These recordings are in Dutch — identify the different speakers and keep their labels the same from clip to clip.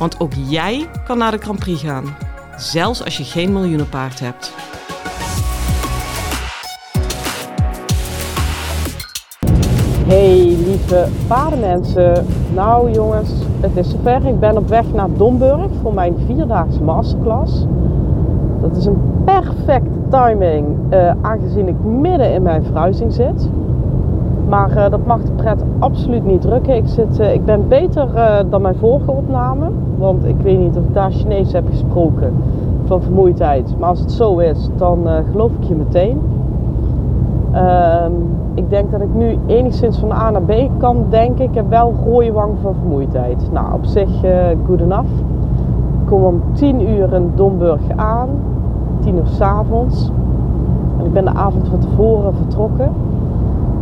Speaker 1: Want ook jij kan naar de Grand Prix gaan, zelfs als je geen miljoenenpaard hebt.
Speaker 2: Hey lieve paardenmensen. Nou jongens, het is zover. Ik ben op weg naar Domburg voor mijn vierdaagse masterclass. Dat is een perfecte timing, uh, aangezien ik midden in mijn verhuizing zit. Maar uh, dat mag de pret absoluut niet drukken. Ik, zit, uh, ik ben beter dan mijn vorige opname. Want ik weet niet of ik daar Chinees heb gesproken van vermoeidheid. Maar als het zo is, dan geloof ik je meteen. Ehm, ik denk dat ik nu enigszins van A naar B kan denken. Ik heb wel rode wang van vermoeidheid. Nou, op zich good enough. Ik kom om 10 uur in Domburg aan. 10 uur s avonds. En ik ben de avond van tevoren vertrokken.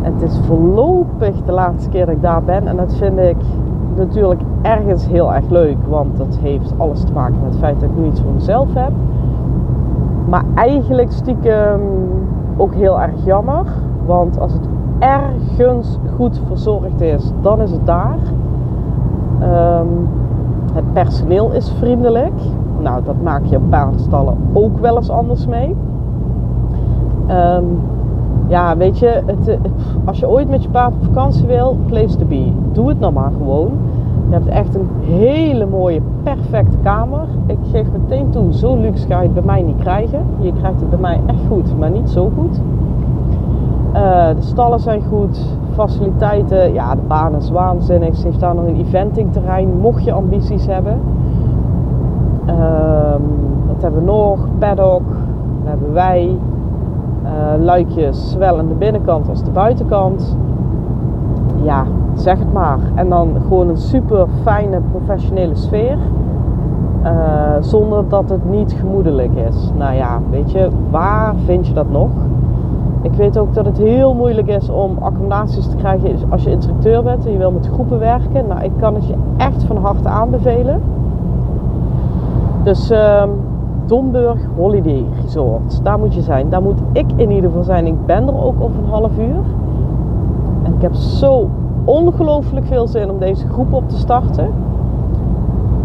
Speaker 2: Het is voorlopig de laatste keer dat ik daar ben. En dat vind ik natuurlijk ergens heel erg leuk. Want dat heeft alles te maken met het feit dat ik nu iets voor mezelf heb. Maar eigenlijk stiekem ook heel erg jammer. Want als het ergens goed verzorgd is, dan is het daar. Um, het personeel is vriendelijk. Nou, dat maak je op paardenstallen ook wel eens anders mee. Um, ja, weet je, het, als je ooit met je paard op vakantie wil, place to be. Doe het nou maar gewoon. Je hebt echt een hele mooie, perfecte kamer. Ik geef meteen toe, zo luxe ga je het bij mij niet krijgen. Je krijgt het bij mij echt goed, maar niet zo goed. Uh, de stallen zijn goed, faciliteiten, ja, de baan is waanzinnig. Ze heeft daar nog een eventingterrein, mocht je ambities hebben. Uh, wat hebben we nog? Paddock, dat hebben wij. Uh, luikjes, zowel aan de binnenkant als de buitenkant. Ja, zeg het maar. En dan gewoon een super fijne professionele sfeer. Uh, zonder dat het niet gemoedelijk is. Nou ja, weet je, waar vind je dat nog? Ik weet ook dat het heel moeilijk is om accommodaties te krijgen als je instructeur bent en je wil met groepen werken. Nou, ik kan het je echt van harte aanbevelen. Dus uh, Domburg Holiday Resort, daar moet je zijn. Daar moet ik in ieder geval zijn. Ik ben er ook over een half uur. En ik heb zo ongelooflijk veel zin om deze groep op te starten.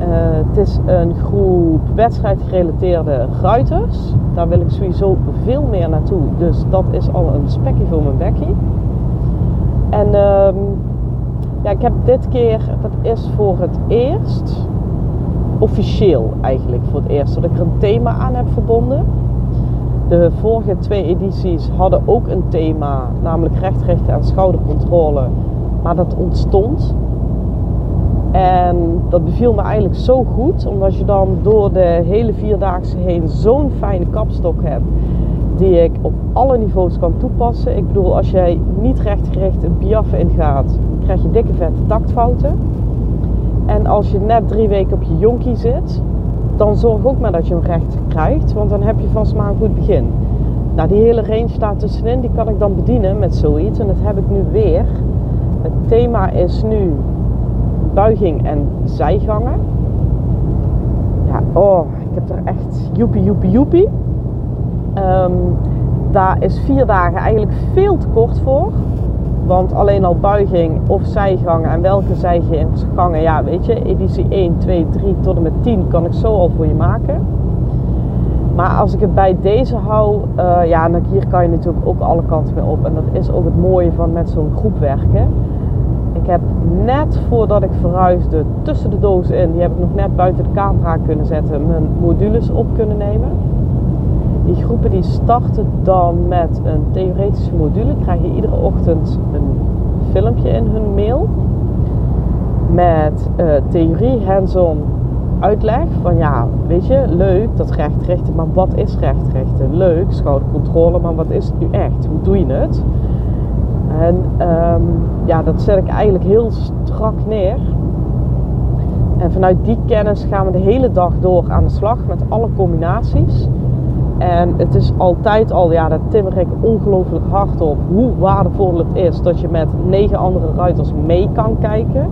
Speaker 2: Uh, het is een groep wedstrijdgerelateerde ruiters. Daar wil ik sowieso veel meer naartoe. Dus dat is al een spekje voor mijn bekkie. En uh, ja, ik heb dit keer, dat is voor het eerst, officieel eigenlijk voor het eerst, dat ik er een thema aan heb verbonden. De vorige twee edities hadden ook een thema, namelijk rechtrechten en schoudercontrole. Maar dat ontstond. En dat beviel me eigenlijk zo goed, omdat je dan door de hele vierdaagse heen zo'n fijne kapstok hebt, die ik op alle niveaus kan toepassen. Ik bedoel, als jij niet rechtgericht een piaf ingaat, krijg je dikke vette taktfouten. En als je net drie weken op je jonkie zit, dan zorg ook maar dat je hem recht krijgt, want dan heb je vast maar een goed begin. Nou, die hele range staat tussenin, die kan ik dan bedienen met zoiets. En dat heb ik nu weer. Het thema is nu buiging en zijgangen. Ja, oh, ik heb er echt joepie, joepie, joepie. Um, daar is vier dagen eigenlijk veel te kort voor. Want alleen al buiging of zijgangen en welke zijgangen, ja weet je, editie 1, 2, 3 tot en met 10 kan ik zo al voor je maken. Maar als ik het bij deze hou, uh, ja, dan hier kan je natuurlijk ook alle kanten mee op. En dat is ook het mooie van met zo'n groep werken. Ik heb net voordat ik verhuisde tussen de dozen in, die heb ik nog net buiten de camera kunnen zetten, mijn modules op kunnen nemen. Die groepen die starten dan met een theoretische module. Krijg je iedere ochtend een filmpje in hun mail. Met uh, theorie, hands-on uitleg. Van ja, weet je, leuk dat rechtrichten, maar wat is rechtrichten? Leuk, schoudercontrole, maar wat is het nu echt? Hoe doe je het? En um, ja, dat zet ik eigenlijk heel strak neer. En vanuit die kennis gaan we de hele dag door aan de slag met alle combinaties. En het is altijd al, ja, dat timmer ik ongelooflijk hard op, hoe waardevol het is dat je met negen andere ruiters mee kan kijken.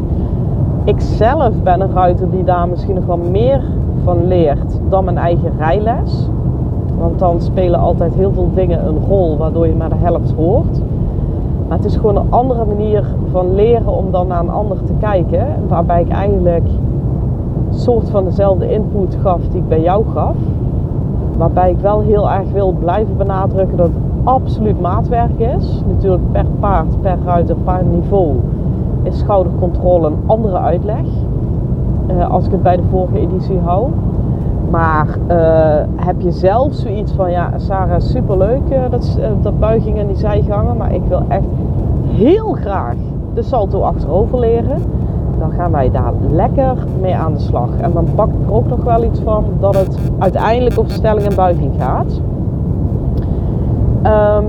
Speaker 2: Ik zelf ben een ruiter die daar misschien nog wel meer van leert dan mijn eigen rijles. Want dan spelen altijd heel veel dingen een rol waardoor je maar de helft hoort. Maar het is gewoon een andere manier van leren om dan naar een ander te kijken. Waarbij ik eigenlijk een soort van dezelfde input gaf die ik bij jou gaf. Waarbij ik wel heel erg wil blijven benadrukken dat het absoluut maatwerk is. Natuurlijk per paard, per ruiter, per niveau is schoudercontrole een andere uitleg. Uh, als ik het bij de vorige editie hou. Maar uh, heb je zelf zoiets van, ja Sarah, superleuk uh, dat, dat buiging en die zijgangen. Maar ik wil echt heel graag de salto achterover leren. Dan gaan wij daar lekker mee aan de slag. En dan pak ik ook nog wel iets van dat het uiteindelijk op stelling en buiging gaat. Um,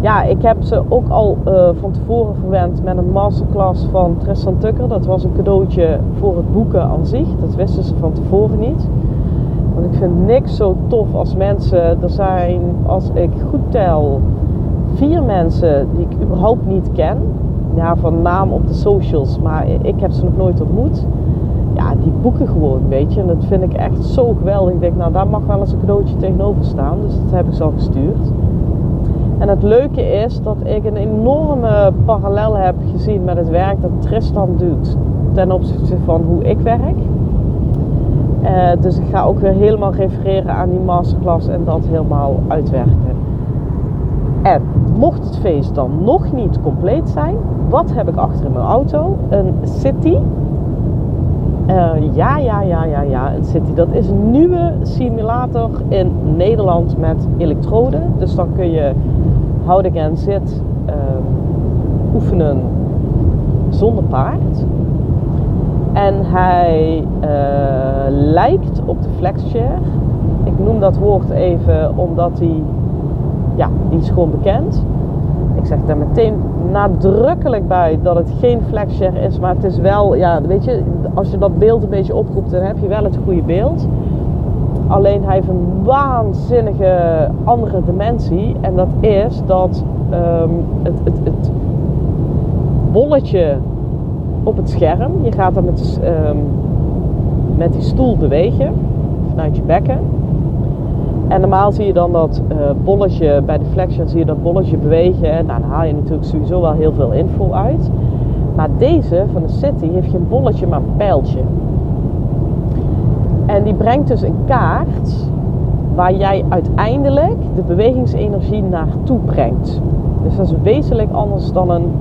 Speaker 2: ja, ik heb ze ook al uh, van tevoren verwend met een masterclass van Tristan Tucker. Dat was een cadeautje voor het boeken aan zich. Dat wisten ze van tevoren niet. Want ik vind niks zo tof als mensen. Er zijn, als ik goed tel, vier mensen die ik überhaupt niet ken. Ja, van naam op de socials, maar ik heb ze nog nooit ontmoet. Ja, die boeken gewoon, weet je. En dat vind ik echt zo geweldig. Ik denk, nou, daar mag wel eens een cadeautje tegenover staan. Dus dat heb ik ze al gestuurd. En het leuke is dat ik een enorme parallel heb gezien met het werk dat Tristan doet ten opzichte van hoe ik werk. Uh, dus ik ga ook weer helemaal refereren aan die masterclass en dat helemaal uitwerken. En mocht het feest dan nog niet compleet zijn, wat heb ik achter in mijn auto? Een City. Uh, ja, ja, ja, ja, ja, een City. Dat is een nieuwe simulator in Nederland met elektroden. Dus dan kun je houding en zit uh, oefenen zonder paard. En hij uh, lijkt op de flexchair. Ik noem dat woord even omdat hij, ja, die is gewoon bekend. Ik zeg daar meteen nadrukkelijk bij dat het geen flexchair is, maar het is wel, ja, weet je, als je dat beeld een beetje oproept, dan heb je wel het goede beeld. Alleen hij heeft een waanzinnige andere dimensie. En dat is dat um, het, het, het, bolletje op het scherm, je gaat dan met, um, met die stoel bewegen vanuit je bekken. En normaal zie je dan dat uh, bolletje, bij de flexion zie je dat bolletje bewegen. Nou, dan haal je natuurlijk sowieso wel heel veel info uit. Maar deze van de City heeft geen bolletje, maar een pijltje. En die brengt dus een kaart waar jij uiteindelijk de bewegingsenergie naartoe brengt. Dus dat is wezenlijk anders dan een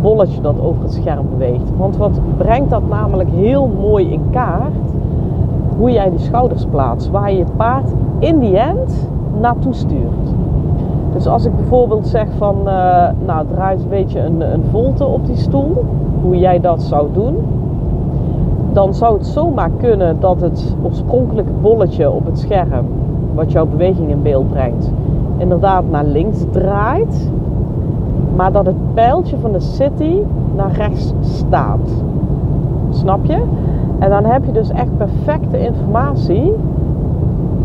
Speaker 2: bolletje dat over het scherm beweegt. Want wat brengt dat namelijk heel mooi in kaart? Hoe jij die schouders plaatst, waar je je paard in die end naartoe stuurt. Dus als ik bijvoorbeeld zeg van, uh, nou draait een beetje een, een volte op die stoel, hoe jij dat zou doen, dan zou het zomaar kunnen dat het oorspronkelijke bolletje op het scherm, wat jouw beweging in beeld brengt, inderdaad naar links draait, maar dat het pijltje van de city naar rechts staat. Snap je? En dan heb je dus echt perfecte informatie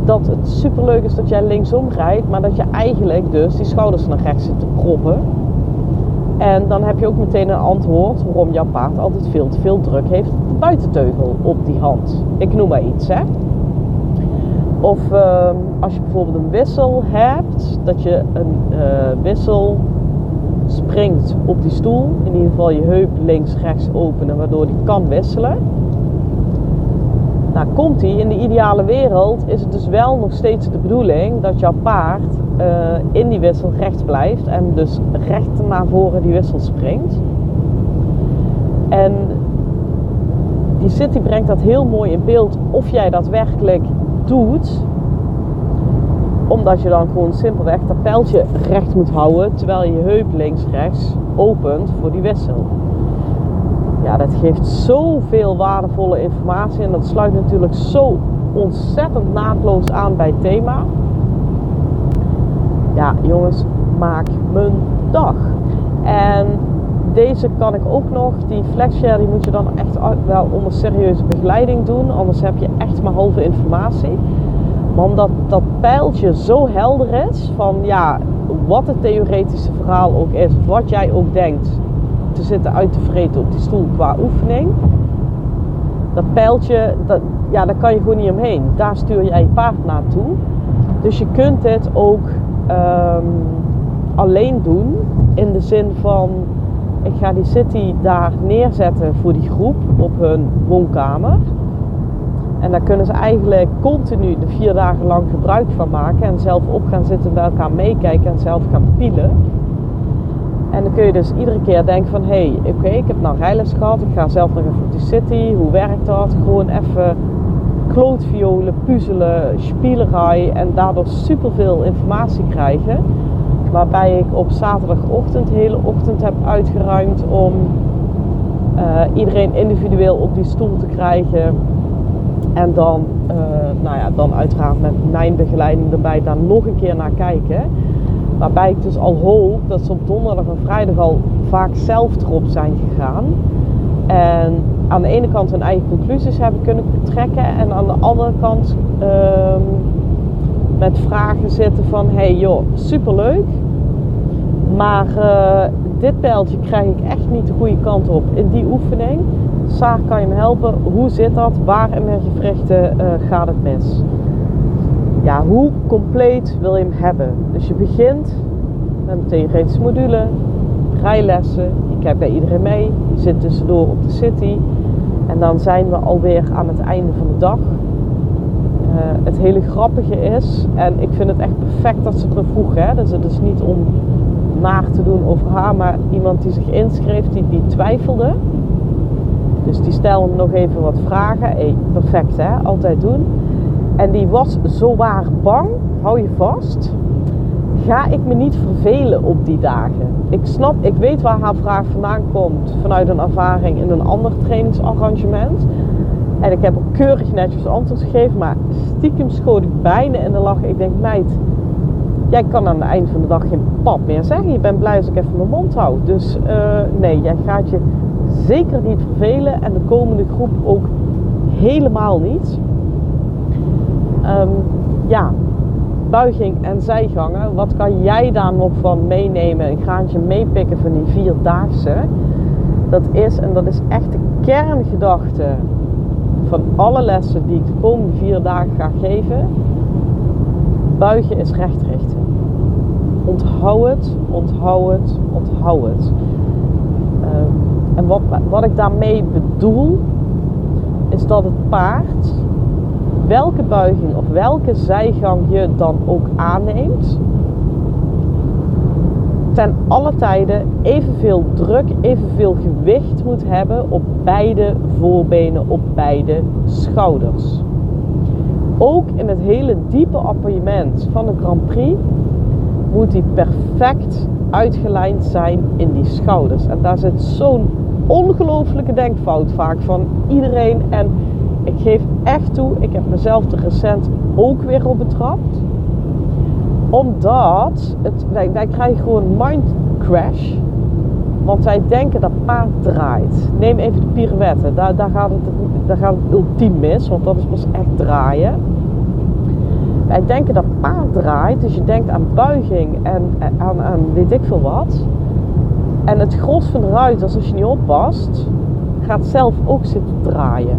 Speaker 2: dat het superleuk is dat jij linksom rijdt, maar dat je eigenlijk dus die schouders naar rechts zit te proppen. En dan heb je ook meteen een antwoord waarom jouw paard altijd veel te veel druk heeft op de buitenteugel op die hand. Ik noem maar iets, hè. Of uh, als je bijvoorbeeld een wissel hebt, dat je een uh, wissel springt op die stoel. In ieder geval je heup links-rechts openen, waardoor die kan wisselen. Nou, komt die in de ideale wereld, is het dus wel nog steeds de bedoeling dat jouw paard uh, in die wissel rechts blijft en dus recht naar voren die wissel springt. En die City brengt dat heel mooi in beeld of jij dat werkelijk doet, omdat je dan gewoon simpelweg dat pijltje recht moet houden terwijl je heup links-rechts opent voor die wissel. Ja, dat geeft zoveel waardevolle informatie en dat sluit natuurlijk zo ontzettend naadloos aan bij het thema. Ja, jongens, maak mijn dag. En deze kan ik ook nog. Die flexshare die moet je dan echt wel onder serieuze begeleiding doen. Anders heb je echt maar halve informatie. Maar omdat dat pijltje zo helder is van ja, wat het theoretische verhaal ook is, wat jij ook denkt te zitten uit te vreten op die stoel qua oefening. Dat pijltje, dat, ja, daar kan je gewoon niet omheen. Daar stuur jij je paard naartoe. Dus je kunt dit ook ehm, alleen doen in de zin van ik ga die city daar neerzetten voor die groep op hun woonkamer. En daar kunnen ze eigenlijk continu de vier dagen lang gebruik van maken. En zelf op gaan zitten, bij elkaar meekijken en zelf gaan pielen. En dan kun je dus iedere keer denken van... Hé, hey, oké, ik heb nou rijles gehad. Ik ga zelf op die city. Hoe werkt dat? Gewoon even klootviolen, puzzelen, spielerij. En daardoor superveel informatie krijgen. Waarbij ik op zaterdagochtend de hele ochtend heb uitgeruimd om uh, iedereen individueel op die stoel te krijgen. En dan, uh, nou ja, dan uiteraard met mijn begeleiding erbij daar nog een keer naar kijken. Waarbij ik dus al hoop dat ze op donderdag en vrijdag al vaak zelf erop zijn gegaan. En aan de ene kant hun eigen conclusies hebben kunnen trekken. En aan de andere kant uh, met vragen zitten van... hey joh, superleuk. Maar uh, dit pijltje krijg ik echt niet de goede kant op in die oefening. Saar, kan je me helpen? Hoe zit dat? Waar in mijn gewrichten uh, gaat het mis? Ja, hoe compleet wil je hem hebben? Dus je begint met een theoretische module, rijlessen. Je kijkt bij iedereen mee. Je zit tussendoor op de city. En dan zijn we alweer aan het einde van de dag. Uh, het hele grappige is, en ik vind het echt perfect dat ze het me vroeg. Hè? Dus het is niet om naar te doen over haar, maar iemand die zich inschreef, die, die twijfelde. Dus die stelde nog even wat vragen. Hey, perfect hè, altijd doen. En die was zo waar bang, hou je vast. Ga ik me niet vervelen op die dagen? Ik snap, ik weet waar haar vraag vandaan komt vanuit een ervaring in een ander trainingsarrangement. En ik heb keurig netjes antwoord gegeven, maar stiekem schoot ik bijna in de lach. Ik denk, meid, jij kan aan het eind van de dag geen pap meer zeggen. Je bent blij als ik even mijn mond hou. Dus uh, nee, jij gaat je zeker niet vervelen en de komende groep ook helemaal niet. Um, ja, buiging en zijgangen. Wat kan jij daar nog van meenemen? Een graantje meepikken van die vierdaagse. Dat is, en dat is echt de kerngedachte van alle lessen die ik de komende vier dagen ga geven. Buigen is recht richten. Onthoud het, onthoud het, onthoud het. Um, en wat, wat ik daarmee bedoel, is dat het paard, welke buiging of welke zijgang je dan ook aanneemt, ten alle tijden evenveel druk, evenveel gewicht moet hebben op beide voorbenen, op beide schouders. Ook in het hele diepe appoiement van de Grand Prix moet die perfect uitgelijnd zijn in die schouders. En daar zit zo'n ongelooflijke denkfout vaak van iedereen. En ik geef echt toe, ik heb mezelf er recent ook weer op betrapt. Omdat het, wij, wij krijgen gewoon mind crash. Want wij denken dat paard draait. Neem even de pirouette. Daar, daar, gaat het, daar gaat het ultiem mis, want dat is pas echt draaien. Wij denken dat paard draait, dus je denkt aan buiging en aan, aan weet ik veel wat. En het gros van de ruiters, als je niet oppast, gaat zelf ook zitten draaien.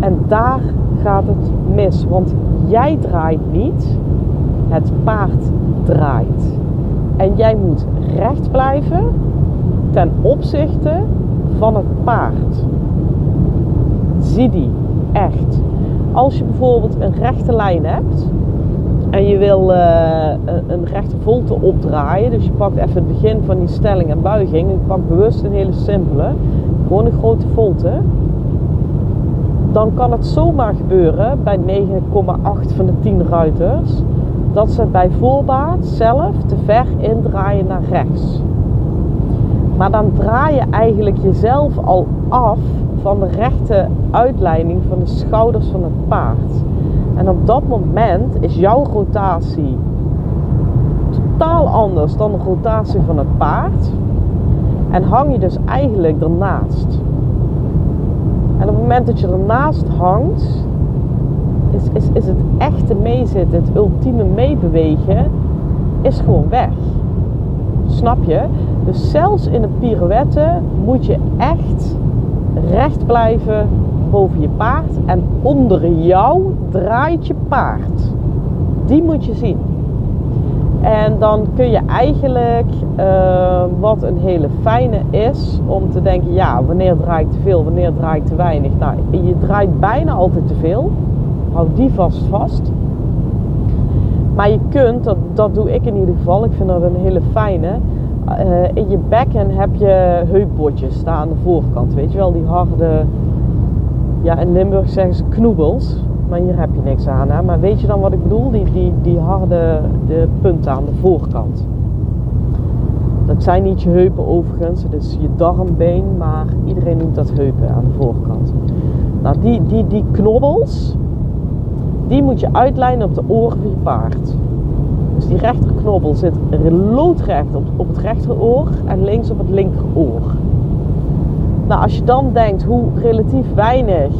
Speaker 2: En daar gaat het mis. Want jij draait niet, het paard draait. En jij moet recht blijven ten opzichte van het paard. Zie die echt. Als je bijvoorbeeld een rechte lijn hebt, en je wil uh, een rechte volte opdraaien. Dus je pakt even het begin van die stelling en buiging. Ik pak bewust een hele simpele. Gewoon een grote volte. Dan kan het zomaar gebeuren bij 9,8 van de 10 ruiters. Dat ze bij voorbaat zelf te ver indraaien naar rechts. Maar dan draai je eigenlijk jezelf al af van de rechte uitleiding van de schouders van het paard. En op dat moment is jouw rotatie totaal anders dan de rotatie van het paard. En hang je dus eigenlijk ernaast. En op het moment dat je ernaast hangt, is, is, is het echte meezitten, het ultieme meebewegen, is gewoon weg. Snap je? Dus zelfs in een pirouette moet je echt recht blijven boven je paard. En onder jou draait je paard. Die moet je zien. En dan kun je eigenlijk, uh, wat een hele fijne is, om te denken, ja, wanneer draai ik te veel, wanneer draai ik te weinig. Nou, je draait bijna altijd te veel. Hou die vast vast. Maar je kunt, dat, dat doe ik in ieder geval, ik vind dat een hele fijne. Uh, in je bekken heb je heupbotjes staan aan de voorkant. Weet je wel, die harde, ja in Limburg zeggen ze knoebels. Maar hier heb je niks aan. Hè? Maar weet je dan wat ik bedoel? Die, die, die harde de punten aan de voorkant. Dat zijn niet je heupen overigens, het is je darmbeen, maar iedereen noemt dat heupen aan de voorkant. Nou, die, die, die knobbels, die moet je uitlijnen op de oren van je paard. Dus die rechterknobbel zit loodrecht op, op het rechteroor en links op het linkeroor. Nou, als je dan denkt hoe relatief weinig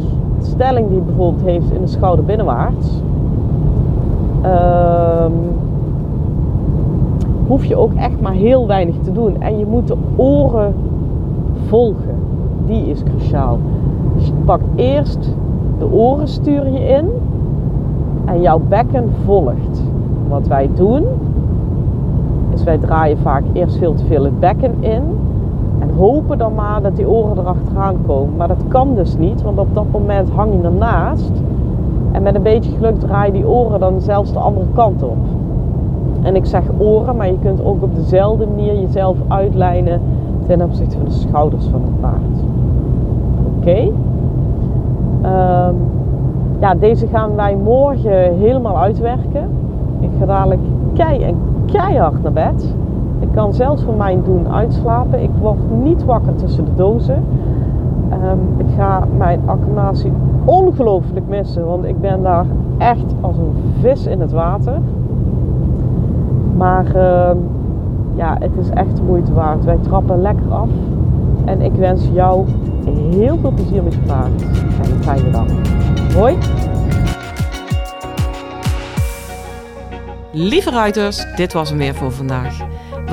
Speaker 2: stelling die bijvoorbeeld heeft in de schouder binnenwaarts, um, hoef je ook echt maar heel weinig te doen. En je moet de oren volgen. Die is cruciaal. Dus je pakt eerst de oren stuur je in en jouw bekken volgt. Wat wij doen, is wij draaien vaak eerst veel te veel het bekken in en hopen dan maar dat die oren erachteraan komen. Maar dat kan dus niet, want op dat moment hang je ernaast. En met een beetje geluk draai je die oren dan zelfs de andere kant op. En ik zeg oren, maar je kunt ook op dezelfde manier jezelf uitlijnen ten opzichte van de schouders van het paard. Oké. Ehm, ja, deze gaan wij morgen helemaal uitwerken. Ik ga dadelijk kei en keihard naar bed. Ik kan zelfs voor mijn doen uitslapen. Ik word niet wakker tussen de dozen. Ehm, ik ga mijn acclimatie ongelooflijk missen, want ik ben daar echt als een vis in het water. Maar uh, ja, het is echt de moeite waard. Wij trappen lekker af. En ik wens jou heel veel plezier met je paard. En een fijne dag. Hoi!
Speaker 1: Lieve ruiters, dit was hem weer voor vandaag.